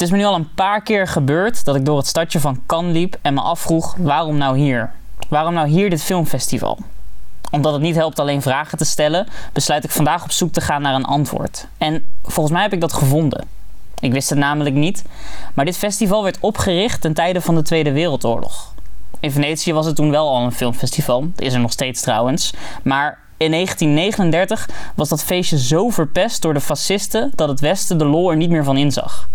Het is me nu al een paar keer gebeurd dat ik door het stadje van Cannes liep en me afvroeg waarom nou hier? Waarom nou hier dit filmfestival? Omdat het niet helpt alleen vragen te stellen, besluit ik vandaag op zoek te gaan naar een antwoord. En volgens mij heb ik dat gevonden. Ik wist het namelijk niet, maar dit festival werd opgericht ten tijde van de Tweede Wereldoorlog. In Venetië was het toen wel al een filmfestival, is er nog steeds trouwens, maar in 1939 was dat feestje zo verpest door de fascisten dat het Westen de lol er niet meer van inzag.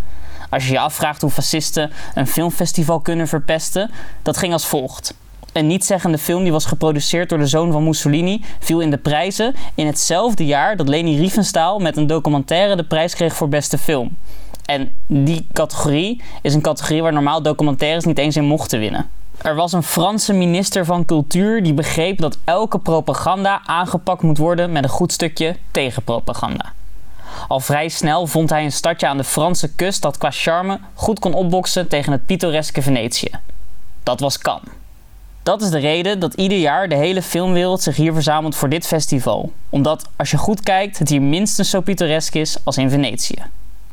Als je je afvraagt hoe fascisten een filmfestival kunnen verpesten, dat ging als volgt. Een nietzeggende film die was geproduceerd door de zoon van Mussolini viel in de prijzen in hetzelfde jaar dat Leni Riefenstahl met een documentaire de prijs kreeg voor beste film. En die categorie is een categorie waar normaal documentaires niet eens in mochten winnen. Er was een Franse minister van Cultuur die begreep dat elke propaganda aangepakt moet worden met een goed stukje tegenpropaganda. Al vrij snel vond hij een stadje aan de Franse kust dat qua charme goed kon opboksen tegen het pittoreske Venetië. Dat was Cannes. Dat is de reden dat ieder jaar de hele filmwereld zich hier verzamelt voor dit festival. Omdat, als je goed kijkt, het hier minstens zo pittoresk is als in Venetië.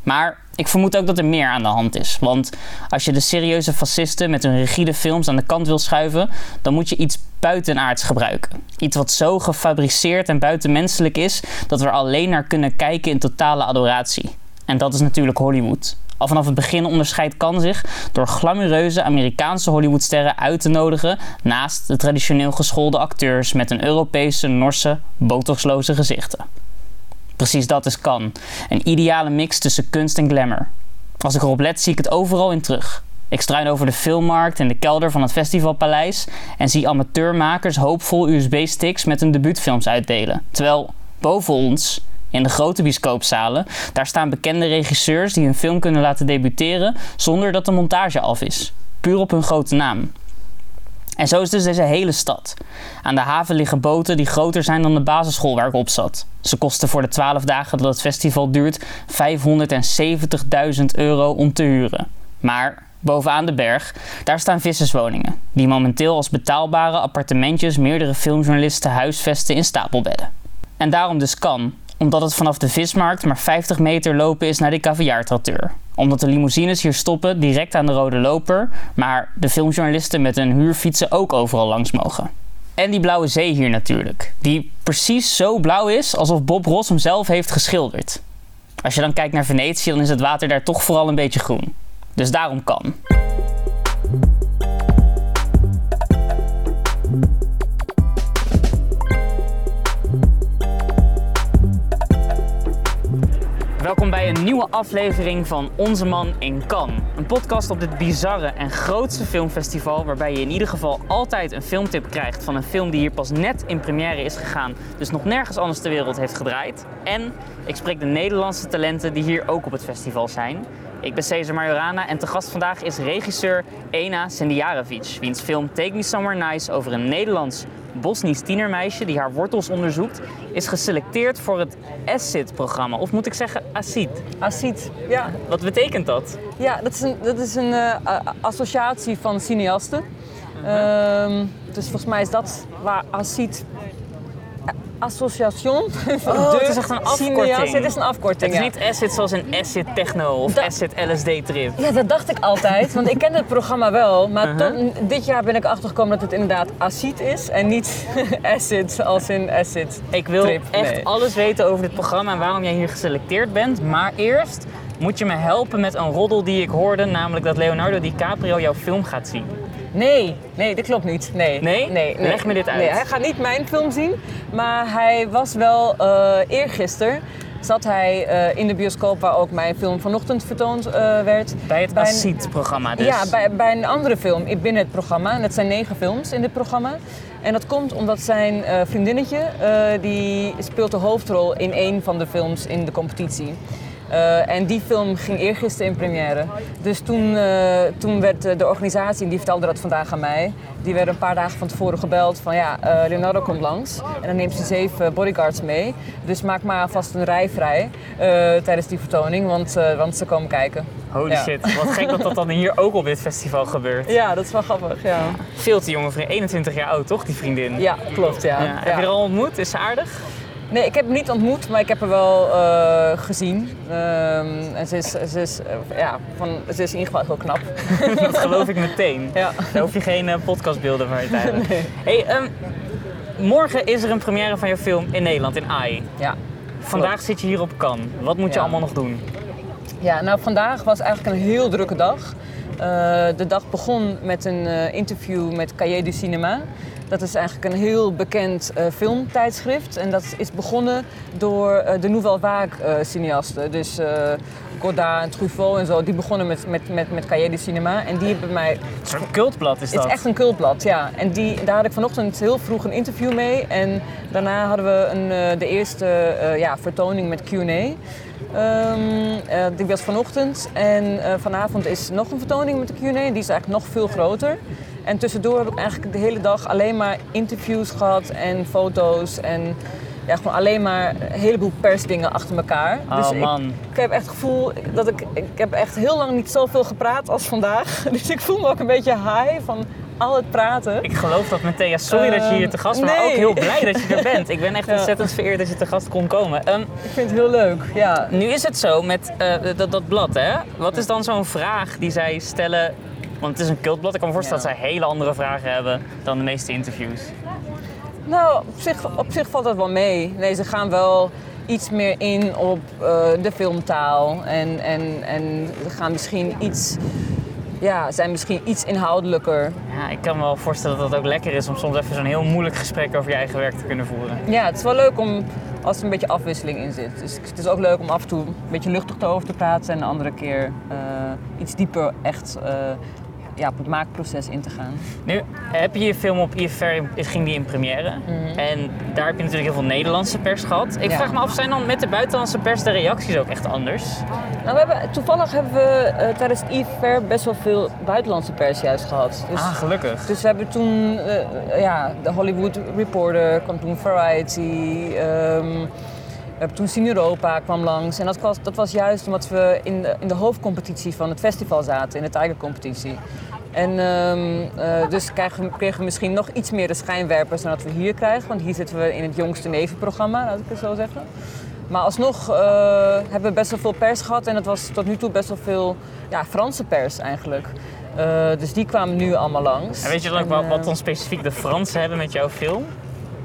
Maar ik vermoed ook dat er meer aan de hand is. Want als je de serieuze fascisten met hun rigide films aan de kant wil schuiven, dan moet je iets buitenaards gebruiken. Iets wat zo gefabriceerd en buitenmenselijk is dat we er alleen naar kunnen kijken in totale adoratie. En dat is natuurlijk Hollywood. Al vanaf het begin onderscheidt Kan zich door glamoureuze Amerikaanse Hollywoodsterren uit te nodigen naast de traditioneel geschoolde acteurs met een Europese, Norse, botoxloze gezichten. Precies dat is kan. Een ideale mix tussen kunst en glamour. Als ik erop let, zie ik het overal in terug. Ik struin over de filmmarkt en de kelder van het festivalpaleis en zie amateurmakers hoopvol USB-sticks met hun debuutfilms uitdelen. Terwijl boven ons, in de grote bioscoopzalen, daar staan bekende regisseurs die hun film kunnen laten debuteren zonder dat de montage af is. Puur op hun grote naam. En zo is dus deze hele stad. Aan de haven liggen boten die groter zijn dan de basisschool waar ik op zat. Ze kosten voor de 12 dagen dat het festival duurt 570.000 euro om te huren. Maar bovenaan de berg, daar staan visserswoningen, die momenteel als betaalbare appartementjes meerdere filmjournalisten huisvesten in stapelbedden. En daarom dus kan, omdat het vanaf de vismarkt maar 50 meter lopen is naar de caviartracteur. Omdat de limousines hier stoppen direct aan de rode loper, maar de filmjournalisten met hun huurfietsen ook overal langs mogen. En die blauwe zee hier natuurlijk, die precies zo blauw is alsof Bob Ross hem zelf heeft geschilderd. Als je dan kijkt naar Venetië, dan is het water daar toch vooral een beetje groen. Dus daarom kan. Welkom bij een nieuwe aflevering van Onze Man in Cannes. Een podcast op dit bizarre en grootste filmfestival waarbij je in ieder geval altijd een filmtip krijgt van een film die hier pas net in première is gegaan, dus nog nergens anders ter wereld heeft gedraaid. En ik spreek de Nederlandse talenten die hier ook op het festival zijn. Ik ben Cesar Majorana en te gast vandaag is regisseur Ena Sendijarevic, wiens film Take Me Somewhere Nice over een Nederlands Bosnisch tienermeisje die haar wortels onderzoekt, is geselecteerd voor het ACID-programma. Of moet ik zeggen ACID? ACID, ja. Wat betekent dat? Ja, dat is een, dat is een uh, associatie van cineasten. Uh, dus volgens mij is dat waar ACID Association. Oh, het is echt een afkorting. Het is een afkorting, Het is niet acid zoals een acid techno of acid LSD trip. Ja, dat dacht ik altijd, want ik ken het programma wel. Maar uh -huh. tot, dit jaar ben ik achtergekomen dat het inderdaad acid is en niet acid als in acid Ik wil trip. echt Nee. alles weten over dit programma en waarom jij hier geselecteerd bent. Maar eerst moet je me helpen met een roddel die ik hoorde, namelijk dat Leonardo DiCaprio jouw film gaat zien. Nee, nee, dat klopt niet. Nee, Nee? nee, nee. Leg me dit uit. Nee, hij gaat niet mijn film zien, maar hij was wel uh, eergisteren zat hij uh, in de bioscoop waar ook mijn film vanochtend vertoond uh, werd. Bij het ACID-programma dus. Ja, bij, bij een andere film binnen het programma. En dat zijn negen films in dit programma. En dat komt omdat zijn eh, vriendinnetje, eh, die speelt de hoofdrol in een van de films in de competitie. Eh, en die film ging eergisteren in première. Dus toen, eh, toen werd eh, de organisatie, die vertelde dat vandaag aan mij, die werden een paar dagen van tevoren gebeld van ja, Leonardo komt langs. En dan neemt ze zeven bodyguards mee. Dus maak maar alvast een rij vrij tijdens die vertoning, want, want ze komen kijken. Holy Ja. shit, wat gek dat dat dan hier ook op dit festival gebeurt. Ja, dat is wel grappig, ja. Veel te jonge vriend, 21 jaar oud toch, die vriendin? Ja, klopt, ja. Ja. Heb je er al ontmoet? Is ze aardig? Nee, ik heb hem niet ontmoet, maar ik heb haar wel eh, gezien. Ehm, en ze is, ze, is, eh, ja, van, ze is in ieder geval heel knap. Dat geloof ik meteen. Ja. Daar hoef je geen eh, podcastbeelden van te hebben. Nee. Hey, ehm, morgen is er een première van je film in Nederland, in AI. Ja. Vandaag zit je hier op Cannes. Wat moet je Ja. allemaal nog doen? Ja, nou vandaag was eigenlijk een heel drukke dag. De dag begon met een interview met Cahiers du Cinéma. Dat is eigenlijk een heel bekend eh, filmtijdschrift. En dat is begonnen door eh, de Nouvelle Vague eh, cineasten. Dus Godard en Truffaut en zo. Die begonnen met, met, met, met Cahiers du Cinéma. En die hebben mij Een soort cultblad is het dat. is echt een cultblad, ja. En die, daar had ik vanochtend heel vroeg een interview mee. En daarna hadden we een, de eerste ja, vertoning met Q&A. Ehm, eh, die was vanochtend. En vanavond is nog een vertoning met de Q&A. Die is eigenlijk nog veel groter. En tussendoor heb ik eigenlijk de hele dag alleen maar interviews gehad en foto's. En ja, gewoon alleen maar een heleboel persdingen achter elkaar. Oh, dus man. ik heb echt het gevoel dat ik... Ik heb echt heel lang niet zoveel gepraat als vandaag. Dus ik voel me ook een beetje high van al het praten. Ik geloof dat met Thea. Sorry dat je hier te gast bent, maar nee. ook heel blij dat je er bent. Ik ben echt Ja. ontzettend vereerd dat je te gast kon komen. Ehm, Ik vind het heel leuk, ja. nu is het zo met eh, dat, dat blad, hè? Wat is dan zo'n vraag die zij stellen? Want het is een cultblad. Ik kan me voorstellen dat zij hele andere vragen hebben dan de meeste interviews. Nou, op zich, op zich valt dat wel mee. Nee, ze gaan wel iets meer in op eh, de filmtaal. En, en, en ze gaan misschien iets... Ja, zijn misschien iets inhoudelijker. Ja, ik kan me wel voorstellen dat het ook lekker is om soms even zo'n heel moeilijk gesprek over je eigen werk te kunnen voeren. Ja, het is wel leuk om als er een beetje afwisseling in zit. Dus het is ook leuk om af en toe een beetje luchtig erover te praten en de andere keer eh, iets dieper echt eh, ja, op het maakproces in te gaan. Nu heb je je film op IFR, in- ging die in première. En daar heb je natuurlijk heel veel Nederlandse pers gehad. Ik Mhm. Ja. vraag me af, zijn dan met de buitenlandse pers de reacties ook echt anders? Nou, we hebben, toevallig hebben we eh, tijdens het IFR best wel veel buitenlandse pers juist gehad. Dus, Ah, gelukkig. dus we hebben toen, eh, ja, de Hollywood Reporter kwam toen Variety. ehm, toen Cine Europa kwam langs. En dat was, dat was juist omdat we in de, in de hoofdcompetitie van het festival zaten, in de Tiger-competitie. En ehm, eh, dus kregen, kregen we misschien nog iets meer de schijnwerpers dan dat we hier krijgen. Want hier zitten we in het jongste nevenprogramma, laat ik het zo zeggen. Maar alsnog eh, hebben we best wel veel pers gehad en het was tot nu toe best wel veel ja, Franse pers eigenlijk. Eh, dus die kwamen nu allemaal langs. En weet je dan ook En, wat, eh, wat dan specifiek de Fransen hebben met jouw film?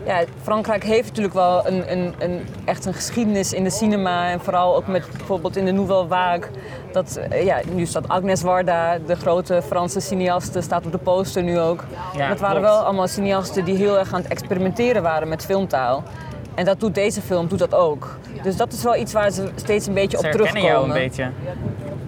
Ja, Frankrijk heeft natuurlijk wel een, een, een, echt een geschiedenis in de cinema. En vooral ook met bijvoorbeeld in de Nouvelle Vague. Dat, eh, ja, nu staat Agnes Varda, de grote Franse cineaste, staat op de poster nu ook. Ja, dat waren klopt. wel allemaal cineasten die heel erg aan het experimenteren waren met filmtaal. En dat doet deze film doet dat ook. Dus dat is wel iets waar ze steeds een beetje Ze op herkennen terugkomen. jou een beetje.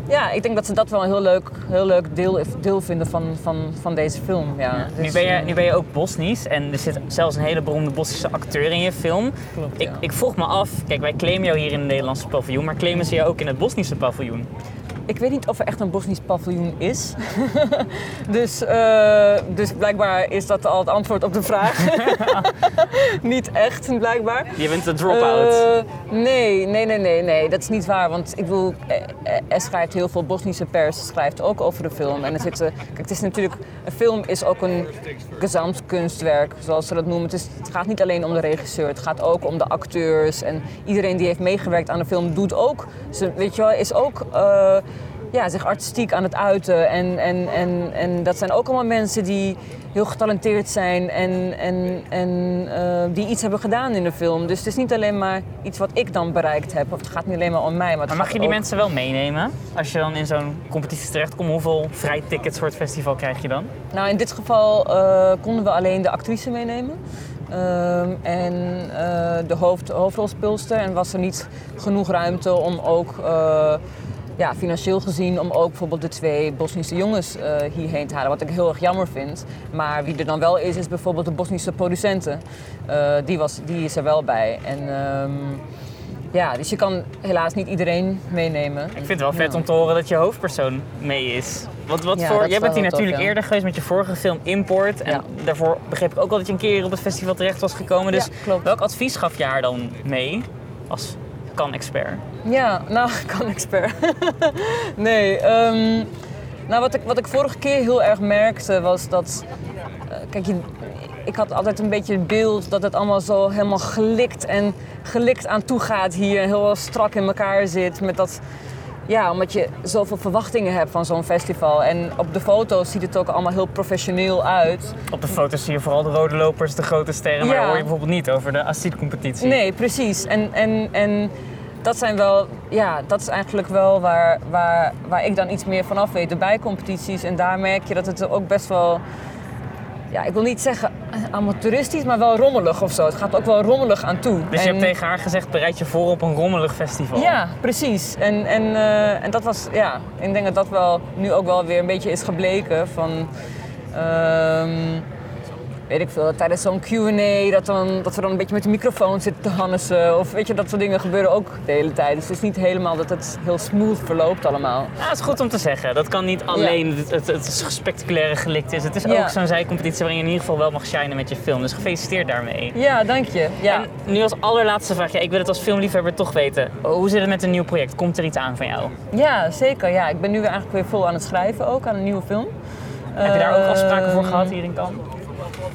Ja, ik denk dat ze dat wel een heel leuk, heel leuk deel, deel vinden van, van, van deze film. Ja. Nu Dus, ben, je, eh, nu ben je ook Bosnisch en er zit zelfs een hele beroemde Bosnische acteur in je film. Klopt, ik, ja. ik vroeg me af, kijk wij claimen jou hier in het Nederlandse paviljoen, maar claimen ze jou ook in het Bosnische paviljoen? Ik weet niet of er echt een Bosnisch paviljoen is. dus, eh, dus blijkbaar is dat al het antwoord op de vraag. niet echt, blijkbaar. Je bent de drop-out. Eh, nee, nee, nee, nee, nee, dat is niet waar. Want ik bedoel, eh, eh, er schrijft heel veel Bosnische pers schrijft ook over de film. En er zitten, kijk, het is natuurlijk, een film is ook een gezamtkunstwerk, zoals ze dat noemen. Het, is, het gaat niet alleen om de regisseur, het gaat ook om de acteurs. En iedereen die heeft meegewerkt aan de film doet ook, ze, weet je wel, is ook... eh, ja, zich artistiek aan het uiten. En, en, en, en dat zijn ook allemaal mensen die heel getalenteerd zijn en, en, en eh, die iets hebben gedaan in de film. Dus het is niet alleen maar iets wat ik dan bereikt heb. Of het gaat niet alleen maar om mij. Maar, Maar mag je die ook- mensen wel meenemen? Als je dan in zo'n competitie terechtkomt, hoeveel vrij tickets voor het festival krijg je dan? Nou, in dit geval eh, konden we alleen de actrice meenemen. Ehm, en eh, de hoofd, hoofdrolspeelster. En was er niet genoeg ruimte om ook, ja, financieel gezien, om ook bijvoorbeeld de twee Bosnische jongens eh, hierheen te halen. Wat ik heel erg jammer vind. Maar wie er dan wel is, is bijvoorbeeld de Bosnische producenten. Eh, die, was, die is er wel bij. En ehm, ja, dus je kan helaas niet iedereen meenemen. Ik vind het wel vet om te horen dat je hoofdpersoon mee is. Wat, wat Ja, voor, jij bent hier natuurlijk ja. eerder geweest met je vorige film Import. En daarvoor begreep ik ook al dat je een keer op het festival terecht was gekomen. Dus welk advies gaf je haar dan mee als kan-expert? Ja, nou, kan expert. nee, ehm, nou wat ik, wat ik vorige keer heel erg merkte was dat... eh, kijk, ik had altijd een beetje het beeld dat het allemaal zo helemaal gelikt en gelikt aan toe gaat hier. Heel strak in elkaar zit. Met dat, ja, omdat je zoveel verwachtingen hebt van zo'n festival. En op de foto's ziet het ook allemaal heel professioneel uit. Op de foto's zie je vooral de rode lopers, de grote sterren, maar Ja. daar hoor je bijvoorbeeld niet over de ACID-competitie. Nee, precies. En, en, en dat zijn wel, ja, dat is eigenlijk wel waar, waar, waar ik dan iets meer van af weet. De bijcompetities. En daar merk je dat het er ook best wel, ja, ik wil niet zeggen amateuristisch, maar wel rommelig of zo. Het gaat ook wel rommelig aan toe. Dus je En- hebt tegen haar gezegd, bereid je voor op een rommelig festival. Ja, precies. En, en, eh, en dat was, ja, ik denk dat dat wel nu ook wel weer een beetje is gebleken van, ehm, weet ik veel, tijdens zo'n Q&A, dat, dan, dat we dan een beetje met de microfoon zitten te hannissen. Of weet je, dat soort dingen gebeuren ook de hele tijd. Dus het is niet helemaal dat het heel smooth verloopt allemaal. Ja, dat is goed om te zeggen. Dat kan niet alleen het, het, het spectaculaire gelikt is. Het is Ja. ook zo'n zijcompetitie waarin je in ieder geval wel mag shinen met je film. Dus gefeliciteerd daarmee. Ja, dank je. Ja. En nu als allerlaatste vraag, ja, ik wil het als filmliefhebber toch weten. Hoe zit het met een nieuw project? Komt er iets aan van jou? ja, zeker. Ja. Ik ben nu eigenlijk weer vol aan het schrijven ook, aan een nieuwe film. Heb je daar ook afspraken voor gehad hier in Cannes?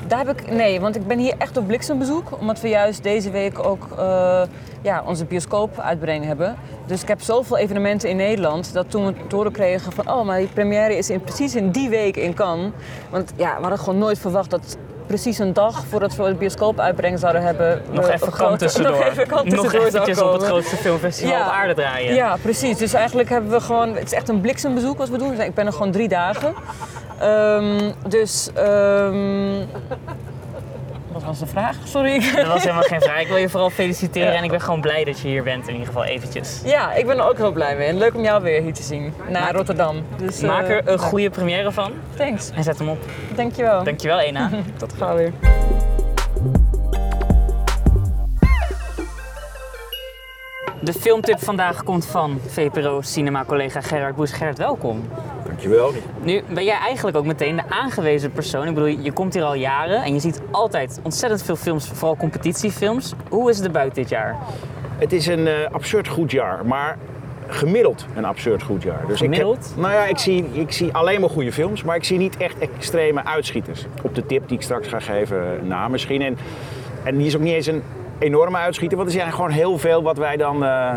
Daar heb ik, nee, want ik ben hier echt op bliksembezoek. Omdat we juist deze week ook eh, ja, onze bioscoop uitbreng hebben. Dus ik heb zoveel evenementen in Nederland dat toen we te horen kregen van... oh, maar die première is in, precies in die week in Cannes. Want ja, we hadden gewoon nooit verwacht dat precies een dag voordat we de bioscoop uitbrengen zouden hebben... Nog even een kan grote- tussendoor. Nog even kan Nog tussendoor zou eventjes op het grootste filmfestival Ja. op aarde draaien. Ja, precies. Dus eigenlijk hebben we gewoon... Het is echt een bliksembezoek wat we doen. Ik ben er gewoon drie dagen. Ehm, dus... ehm, wat was de vraag? Sorry. Dat was helemaal geen vraag. Ik wil je vooral feliciteren Ja. en ik ben gewoon blij dat je hier bent in ieder geval eventjes. Ja, ik ben er ook heel blij mee. En leuk om jou weer hier te zien. Naar Rotterdam. Dus, eh, Maak er een goede première van Thanks. en zet hem op. Dankjewel. Dankjewel Ena. Tot gauw weer. De filmtip vandaag komt van VPRO cinema-collega Gerard Boes. Gerard, welkom. Dankjewel. Nu ben jij eigenlijk ook meteen de aangewezen persoon. Ik bedoel, je komt hier al jaren en je ziet altijd ontzettend veel films, vooral competitiefilms. Hoe is de buit dit jaar? Het is een eh, absurd goed jaar, maar gemiddeld een absurd goed jaar. Dus Gemiddeld? Ik heb, nou ja, ik zie, ik zie alleen maar goede films, maar ik zie niet echt extreme uitschieters. Op de tip die ik straks ga geven eh, na misschien. En, en die is ook niet eens een enorme uitschieter, want er zijn gewoon heel veel wat wij dan eh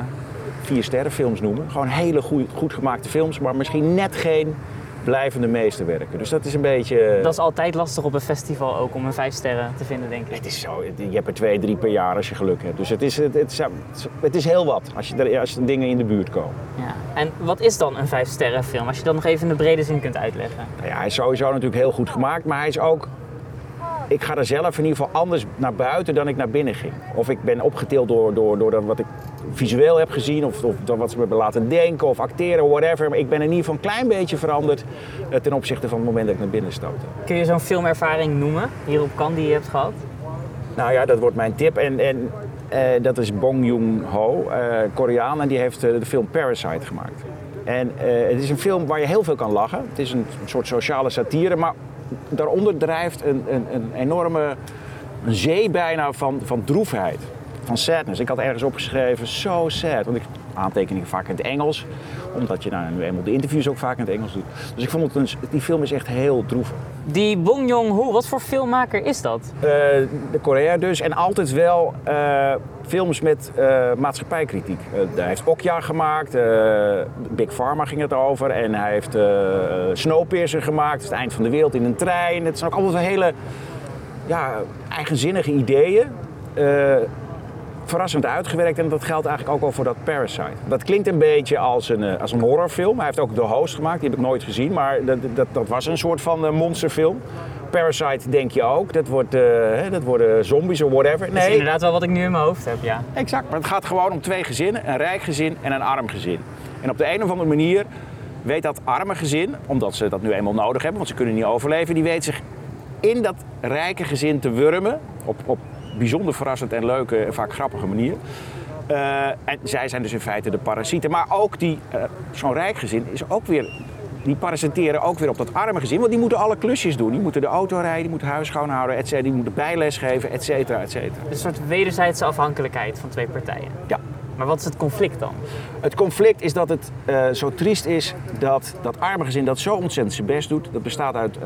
vier sterrenfilms noemen. Gewoon hele goed, goed gemaakte films, maar misschien net geen blijvende meesterwerken. Dus dat is een beetje... Dat is altijd lastig op een festival ook om een vijf sterren te vinden, denk ik. Het is zo, je hebt er twee, drie per jaar als je geluk hebt. Dus het is, het, het is, het is heel wat als, je, als dingen in de buurt komen. Ja. En wat is dan een vijf sterren film? Als je dat nog even in de brede zin kunt uitleggen. Nou ja, hij is sowieso natuurlijk heel goed gemaakt, maar hij is ook... Ik ga er zelf in ieder geval anders naar buiten dan ik naar binnen ging. Of ik ben opgetild door, door, door dat wat ik visueel heb gezien, of, of wat ze me hebben laten denken, of acteren, whatever. Maar ik ben in ieder geval een klein beetje veranderd eh, ten opzichte van het moment dat ik naar binnen stootte. Kun je zo'n filmervaring noemen, hier op Cannes, die je hebt gehad? Nou ja, dat wordt mijn tip. En, en eh, dat is Bong Joon-ho, eh Koreaan, en die heeft de film Parasite gemaakt. En het is een film waar je heel veel kan lachen. Het is een, soort sociale satire, maar daaronder drijft een, een, een enorme een zee bijna van, van droefheid, van sadness. Ik had ergens opgeschreven, so sad, want ik aantekeningen vaak in het Engels, omdat je nou, nu eenmaal de interviews ook vaak in het Engels doet. Dus ik vond het een, die film is echt heel droevig. Die Bong Joon-ho, wat voor filmmaker is dat? Eh, de Korea dus. En altijd wel eh, films met eh, maatschappijkritiek. Hij heeft Okja gemaakt, Big Pharma ging het over. En hij heeft Snowpiercer gemaakt, Het Eind van de Wereld in een trein. Het zijn ook wel hele ja, eigenzinnige ideeën. Verrassend uitgewerkt en dat geldt eigenlijk ook wel voor dat Parasite. Dat klinkt een beetje als een, eh, als een horrorfilm. Hij heeft ook The Host gemaakt, die heb ik nooit gezien, maar dat, dat, dat was een soort van eh, monsterfilm. Parasite denk je ook, dat, wordt, eh, dat worden zombies of whatever. Dat is Nee, inderdaad wel wat ik nu in mijn hoofd heb, ja. exact. Maar het gaat gewoon om twee gezinnen, een rijk gezin en een arm gezin. En op de een of andere manier weet dat arme gezin, omdat ze dat nu eenmaal nodig hebben, want ze kunnen niet overleven, die weet zich in dat rijke gezin te wurmen. Op, op bijzonder verrassend en leuke en vaak grappige manier. Eh, en zij zijn dus in feite de parasieten. Maar ook die, eh, zo'n rijk gezin is ook weer. Die parasiteren ook weer op dat arme gezin. Want die moeten alle klusjes doen. Die moeten de auto rijden, die moeten huis schoonhouden, et cetera. Die moeten bijles geven, et cetera, et cetera. Een soort wederzijdse afhankelijkheid van twee partijen. Ja. Maar wat is het conflict dan? Het conflict is dat het eh, zo triest is dat dat arme gezin dat zo ontzettend zijn best doet. Dat bestaat uit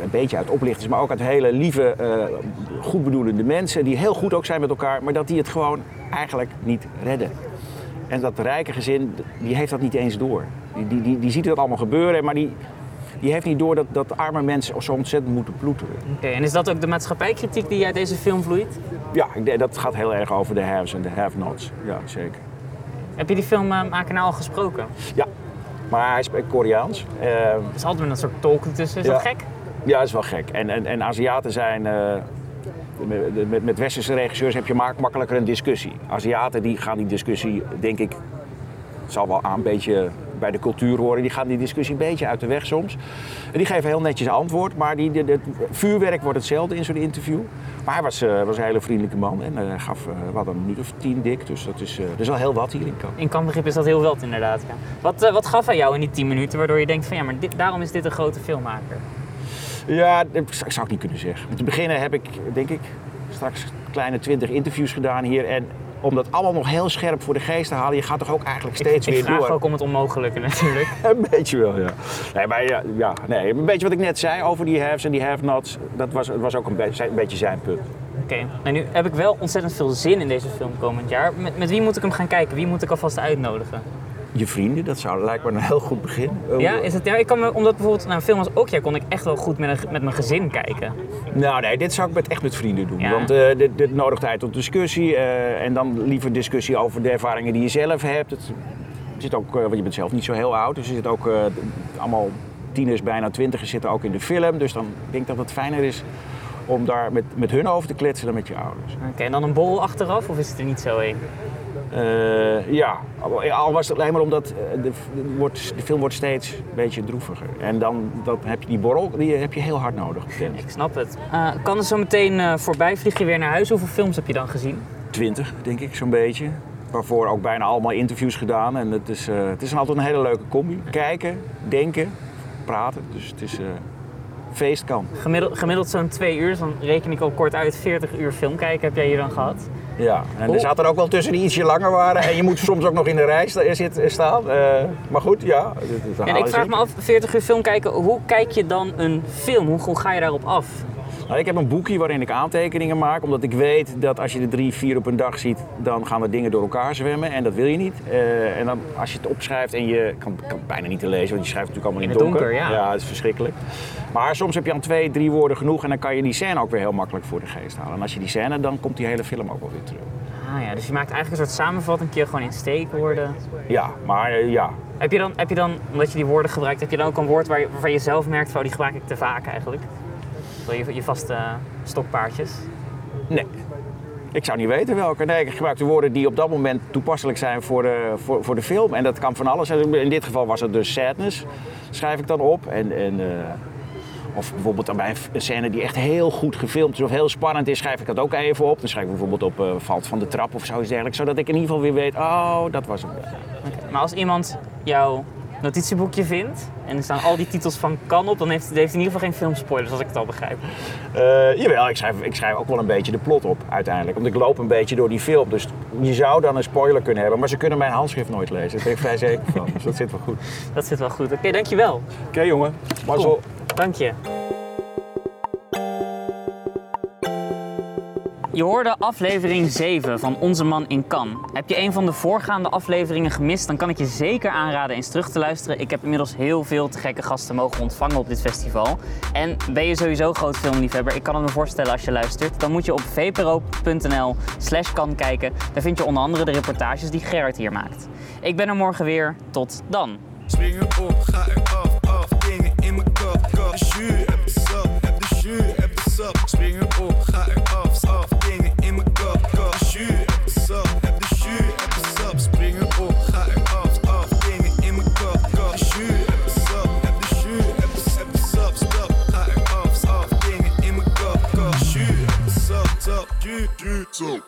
een beetje uit oplichters, maar ook uit hele lieve, eh, goedbedoelende mensen. Die heel goed ook zijn met elkaar, maar dat die het gewoon eigenlijk niet redden. En dat rijke gezin, die heeft dat niet eens door. Die, die, die, die ziet dat allemaal gebeuren, maar die, die heeft niet door dat, dat arme mensen zo ontzettend moeten ploeteren. Oké, en is dat ook de maatschappijkritiek die uit deze film vloeit? Ja, ik dat gaat heel erg over de haves en de have-nots. Ja, zeker. Heb je die filmmaker nou al gesproken? Ja, maar hij spreekt Koreaans. Eh, Er is altijd een soort tolk tussen. Is Ja. dat gek? Ja, dat is wel gek. En, en, en Aziaten zijn... eh, met, met, met westerse regisseurs heb je maak- makkelijker een discussie. Aziaten die gaan die discussie, denk ik... Het zal wel aan een beetje bij de cultuur horen. Die gaan die discussie een beetje uit de weg soms. En die geven heel netjes antwoord. Maar die, het vuurwerk wordt hetzelfde in zo'n interview. Maar hij was, eh, was een hele vriendelijke man. En eh, hij gaf uh, wat een minuut of tien dik. Dus dat is, eh, dat is wel heel wat hier in Kamp. In kampbegrip is dat heel wel inderdaad. Ja. Wat, eh, wat gaf hij jou in die 10 minuten waardoor je denkt van ja, maar dit, daarom is dit een grote filmmaker? Ja, dat zou ik niet kunnen zeggen. Om te beginnen heb ik, denk ik, straks kleine twintig interviews gedaan hier. En om dat allemaal nog heel scherp voor de geest te halen, je gaat toch ook eigenlijk steeds ik, ik weer vraag door. ook om het onmogelijke natuurlijk. Een beetje wel, ja. Nee, maar ja, ja, nee, een beetje wat ik net zei over die haves en die have-nots, dat was, dat was ook een, beetje, een beetje zijn punt. Oké, nou nu heb ik wel ontzettend veel zin in deze film komend jaar. Met, met wie moet ik hem gaan kijken? Wie moet ik alvast uitnodigen? Je vrienden, dat zou lijkt me een heel goed begin. Ja, is het, ja ik kan me, omdat bijvoorbeeld naar een film als Okja kon ik echt wel goed met, een, met mijn gezin kijken. Nou nee, dit zou ik met, echt met vrienden doen. Ja. Want eh, dit, dit nodigt uit tot discussie. eh, en dan liever discussie over de ervaringen die je zelf hebt. Het, zit ook, eh, want je bent zelf niet zo heel oud. Dus er zitten ook allemaal tieners, bijna twintigers zitten ook in de film. Dus dan denk ik dat het fijner is om daar met, met hun over te kletsen dan met je ouders. Oké, en dan een borrel achteraf of is het er niet zo een? Eh, ja, al- was het alleen maar omdat eh, de, de, wordt, de film wordt steeds een beetje droeviger. En dan dat heb je die borrel, die heb je heel hard nodig. Ik snap het. Eh, kan er zo meteen voorbij? Vlieg je weer naar huis? Hoeveel films heb je dan gezien? 20, denk ik, zo'n beetje. Waarvoor ook bijna allemaal interviews gedaan. En het is, het is altijd een hele leuke combi. Kijken, denken, praten. Dus het is feest kan. Gemiddeld, gemiddeld zo'n twee uur, dan reken ik al kort uit 40 uur film kijken heb jij hier dan gehad. Ja, en er zaten er ook wel tussen die ietsje langer waren. En je moet soms ook nog in de rij sta- zitten- staan. Eh, maar goed, ja. En ik vraag zeker. me af, 40 uur film kijken, hoe kijk je dan een film? Hoe, hoe ga je daarop af? Nou, ik heb een boekje waarin ik aantekeningen maak, omdat ik weet dat als je er drie, vier op een dag ziet, dan gaan er dingen door elkaar zwemmen en dat wil je niet. Eh, en dan als je het opschrijft en je kan, kan het bijna niet te lezen, want je schrijft natuurlijk allemaal in het het donker. donker, ja. ja, dat is verschrikkelijk. Maar soms heb je aan twee, drie woorden genoeg en dan kan je die scène ook weer heel makkelijk voor de geest halen. En als je die scène, dan komt die hele film ook wel weer terug. Ah ja, dus je maakt eigenlijk een soort samenvatting, gewoon in steekwoorden. Ja, maar eh, ja. Heb je, dan, heb je dan, omdat je die woorden gebruikt, heb je dan ook een woord waar je, waarvan je zelf merkt, van, oh, die gebruik ik te vaak eigenlijk? Je, je vaste stokpaardjes. Nee. Ik zou niet weten welke. Nee, ik gebruik de woorden die op dat moment toepasselijk zijn voor de, voor, voor de film. En dat kan van alles zijn. In dit geval was het dus sadness. Schrijf ik dan op. En, en, eh, of bijvoorbeeld bij een- scène die echt heel goed gefilmd is of heel spannend is, schrijf ik dat ook even op. Dan schrijf ik bijvoorbeeld op eh, valt van de trap of zoiets dergelijks. Zodat ik in ieder geval weer weet, oh, dat was hem. Maar als iemand jouw notitieboekje vindt en er staan al die titels van kan op, dan heeft, heeft hij in ieder geval geen filmspoilers, als ik het al begrijp. Eh, jawel, ik schrijf, ik schrijf ook wel een beetje de plot op uiteindelijk. Want ik loop een beetje door die film. Dus je zou dan een spoiler kunnen hebben. Maar ze kunnen mijn handschrift nooit lezen. Daar ben ik vrij zeker van. Dus dat zit wel goed. Dat zit wel goed. Oké, dankjewel. Oké jongen, mazzel. Dank je. Je hoorde aflevering 7 van Onze Man in Cannes. Heb je een van de voorgaande afleveringen gemist, dan kan ik je zeker aanraden eens terug te luisteren. Ik heb inmiddels heel veel te gekke gasten mogen ontvangen op dit festival. En ben je sowieso groot filmliefhebber, ik kan het me voorstellen als je luistert, dan moet je op vpro.nl slash kan kijken. Daar vind je onder andere de reportages die Gerard hier maakt. Ik ben er morgen weer. Tot dan. Op, ga af, dingen in mijn kop, kop. Op, ga eraf, af, dingen eraf, af, dingen